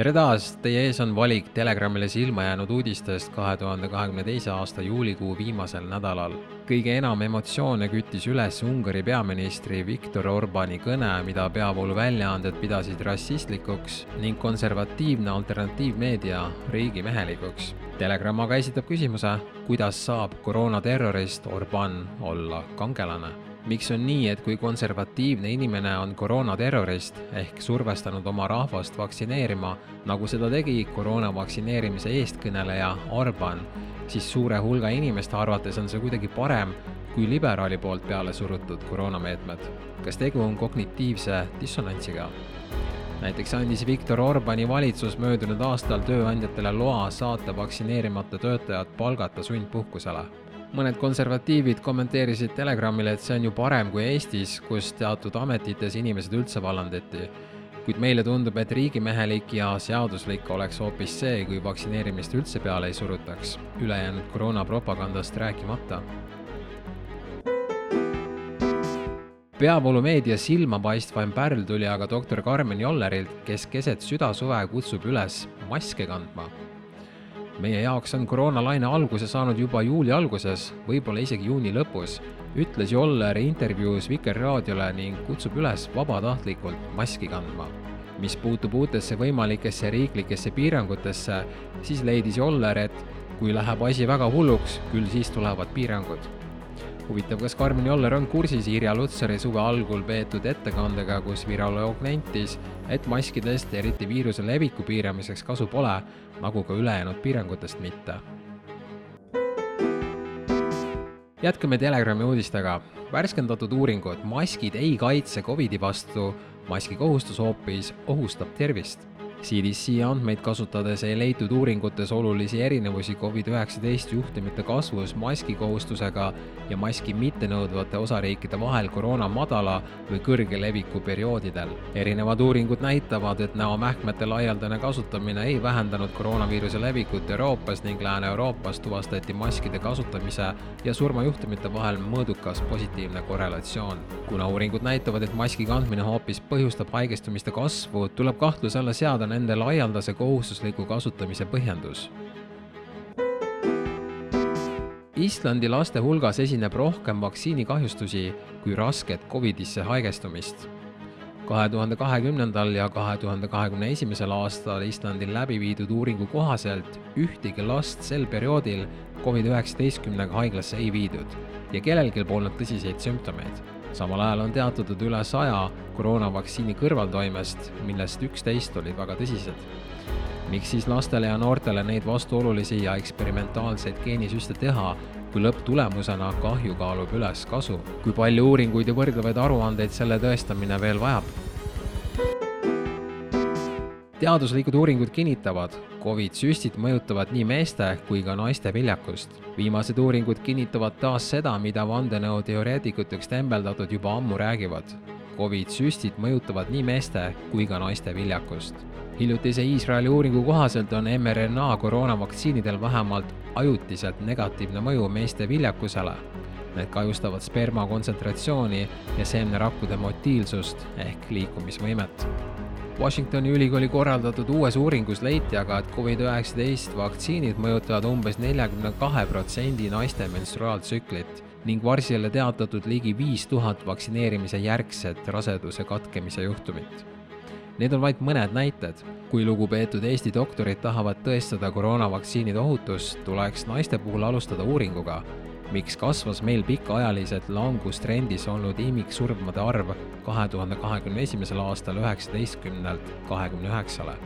tere taas, teie ees on valik Telegramile silma jäänud uudistest kahe tuhande kahekümne teise aasta juulikuu viimasel nädalal. kõige enam emotsioone küttis üles Ungari peaministri Viktor Orbani kõne, mida peavooluväljaanded pidasid rassistlikuks ning konservatiivne alternatiivmeedia riigimehelikuks. Telegram aga esitab küsimuse, kuidas saab koroonaterrorist Orban olla kangelane miks on nii, et kui konservatiivne inimene on koroonaterrorist ehk survestanud oma rahvast vaktsineerima, nagu seda tegi koroona vaktsineerimise eestkõneleja Orban, siis suure hulga inimeste arvates on see kuidagi parem kui liberaali poolt peale surutud koroonameetmed. kas tegu on kognitiivse dissonantsiga? näiteks andis Viktor Orbani valitsus möödunud aastal tööandjatele loa saata vaktsineerimata töötajad palgata sundpuhkusele mõned konservatiivid kommenteerisid Telegramile, et see on ju parem kui Eestis, kus teatud ametites inimesed üldse vallandati. kuid meile tundub, et riigimehelik ja seaduslik oleks hoopis see, kui vaktsineerimist üldse peale ei surutaks, ülejäänud koroonapropagandast rääkimata peavoolumeedia silmapaistvaim pärl tuli aga doktor Karmen Jollerilt, kes keset südasuve kutsub üles maske kandma meie jaoks on koroonalaine alguse saanud juba juuli alguses, võib-olla isegi juuni lõpus, ütles Joller intervjuus Vikerraadiole ning kutsub üles vabatahtlikult maski kandma. mis puutub uutesse võimalikesse riiklikesse piirangutesse, siis leidis Joller, et kui läheb asi väga hulluks, küll siis tulevad piirangud huvitav, kas Karmen Joller on kursis Irja Lutsari suve algul peetud ettekandega, kus viroloog nentis, et maskidest, eriti viiruse leviku piiramiseks kasu pole, nagu ka ülejäänud piirangutest mitte. jätkame Telegrami uudistega. värskendatud uuringud, maskid ei kaitse Covidi vastu, maski kohustus hoopis ohustab tervist CDC andmeid kasutades ei leitud uuringutes olulisi erinevusi Covid-19 juhtumite kasvus maskikohustusega ja maski mittenõudvate osariikide vahel koroona madala või kõrge leviku perioodidel. erinevad uuringud näitavad, et näomähkmete laialdane kasutamine ei vähendanud koroonaviiruse levikut Euroopas ning Lääne-Euroopas tuvastati maskide kasutamise ja surmajuhtumite vahel mõõdukas positiivne korrelatsioon. kuna uuringud näitavad, et maski kandmine hoopis põhjustab haigestumiste kasvu, tuleb kahtluse alla seada nende laialdase kohustusliku kasutamise põhjendus. Islandi laste hulgas esineb rohkem vaktsiinikahjustusi kui rasket Covidisse haigestumist. kahe tuhande kahekümnendal ja kahe tuhande kahekümne esimesel aastal Islandil läbi viidud uuringu kohaselt ühtegi last sel perioodil Covid-19-ga haiglasse ei viidud ja kellelgi polnud tõsiseid sümptomeid samal ajal on teatatud üle saja koroonavaktsiini kõrvaltoimest, millest üksteist olid väga tõsised. miks siis lastele ja noortele neid vastuolulisi ja eksperimentaalseid geenisüste teha, kui lõpptulemusena kahju kaalub üles kasu? kui palju uuringuid ja võrdlevaid aruandeid selle tõestamine veel vajab? Teaduslikud uuringud kinnitavad, Covid süstid mõjutavad nii meeste kui ka naiste viljakust. viimased uuringud kinnitavad taas seda, mida vandenõuteoreetikuteks tembeldatud juba ammu räägivad. Covid süstid mõjutavad nii meeste kui ka naiste viljakust. hiljutise Iisraeli uuringu kohaselt on mRNA koroonavaktsiinidel vähemalt ajutiselt negatiivne mõju meeste viljakusele Need kahjustavad sperma kontsentratsiooni ja seemnerakkude motiilsust ehk liikumisvõimet Washingtoni ülikooli korraldatud uues uuringus leiti aga, et Covid-19 vaktsiinid mõjutavad umbes neljakümne kahe protsendi naiste menstruaaltsüklit ning Varsile teatatud ligi viis tuhat vaktsineerimise järgset raseduse katkemise juhtumit. Need on vaid mõned näited. kui lugupeetud Eesti doktorid tahavad tõestada koroonavaktsiinide ohutust, tuleks naiste puhul alustada uuringuga miks kasvas meil pikaajaliselt langustrendis olnud imiksurmade arv kahe tuhande kahekümne esimesel aastal üheksateistkümnelt kahekümne üheksale.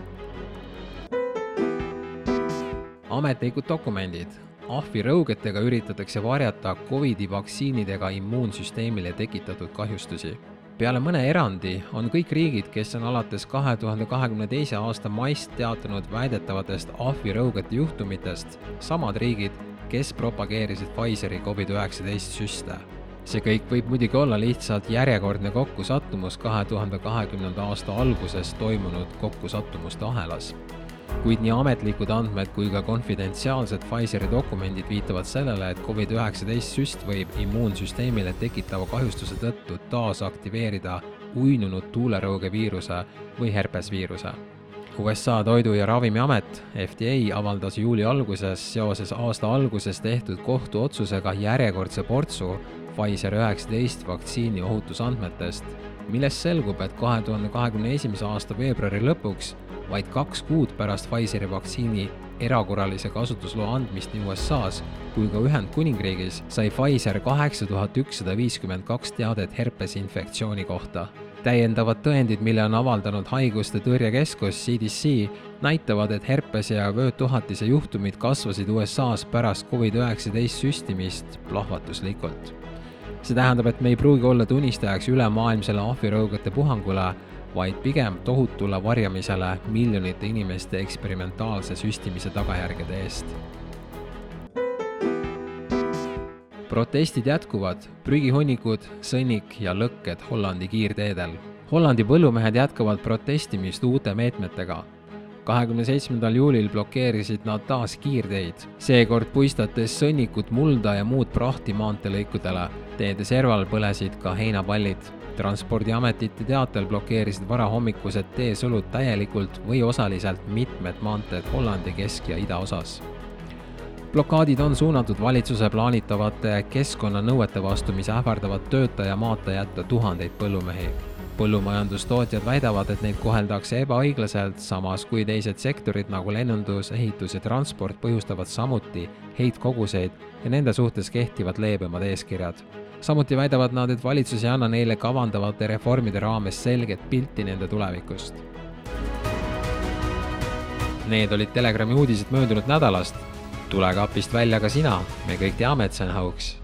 ametlikud dokumendid. ahvi rõugetega üritatakse varjata Covidi vaktsiinidega immuunsüsteemile tekitatud kahjustusi peale mõne erandi on kõik riigid, kes on alates kahe tuhande kahekümne teise aasta maist teatanud väidetavatest ahvirõugete juhtumitest, samad riigid, kes propageerisid Pfizeri Covid-19 süste. see kõik võib muidugi olla lihtsalt järjekordne kokkusattumus kahe tuhande kahekümnenda aasta alguses toimunud kokkusattumuste ahelas. kuid nii ametlikud andmed kui ka konfidentsiaalsed Pfizeri dokumendid viitavad sellele, et Covid-19 süst võib immuunsüsteemile tekitava kahjustuse tõttu taasaktiveerida uinunud tuulerõugeviiruse või herpesviiruse USA Toidu- ja Ravimiamet, FDA, avaldas juuli alguses seoses aasta alguses tehtud kohtuotsusega järjekordse portsu Pfizer üheksateist vaktsiini ohutusandmetest, millest selgub, et kahe tuhande kahekümne esimese aasta veebruari lõpuks, vaid kaks kuud pärast Pfizeri vaktsiini erakorralise kasutusloa andmist nii USA-s kui ka Ühendkuningriigis, sai Pfizer kaheksa tuhat ükssada viiskümmend kaks teadet herpesinfektsiooni kohta täiendavad tõendid, mille on avaldanud Haiguste Tõrjekeskus CDC, näitavad, et herpes ja vöötuhatise juhtumid kasvasid USA-s pärast Covid-19 süstimist plahvatuslikult. see tähendab, et me ei pruugi olla tunnistajaks ülemaailmsele ahvirõugete puhangule, vaid pigem tohutule varjamisele miljonite inimeste eksperimentaalse süstimise tagajärgede eest protestid jätkuvad, prügihunnikud, sõnnik ja lõkked Hollandi kiirteedel. Hollandi põllumehed jätkavad protestimist uute meetmetega. kahekümne seitsmendal juulil blokeerisid nad taas kiirteid, seekord puistates sõnnikut, mulda ja muud prahti maanteelõikudele. teede serval põlesid ka heinapallid. transpordiametite teatel blokeerisid varahommikused teesulud täielikult või osaliselt mitmed maanteed Hollandi kesk- ja idaosas blokaadid on suunatud valitsuse plaanitavate keskkonnanõuete vastu, mis ähvardavad töötaja maata jätta tuhandeid põllumehi. põllumajandustootjad väidavad, et neid koheldakse ebaõiglaselt, samas kui teised sektorid nagu lennundus, ehitus ja transport põhjustavad samuti heitkoguseid ja nende suhtes kehtivad leebemad eeskirjad. samuti väidavad nad, et valitsus ei anna neile kavandavate reformide raames selget pilti nende tulevikust. Need olid Telegrami uudised möödunud nädalast tule kapist välja ka sina, me kõik teame, et see on hauks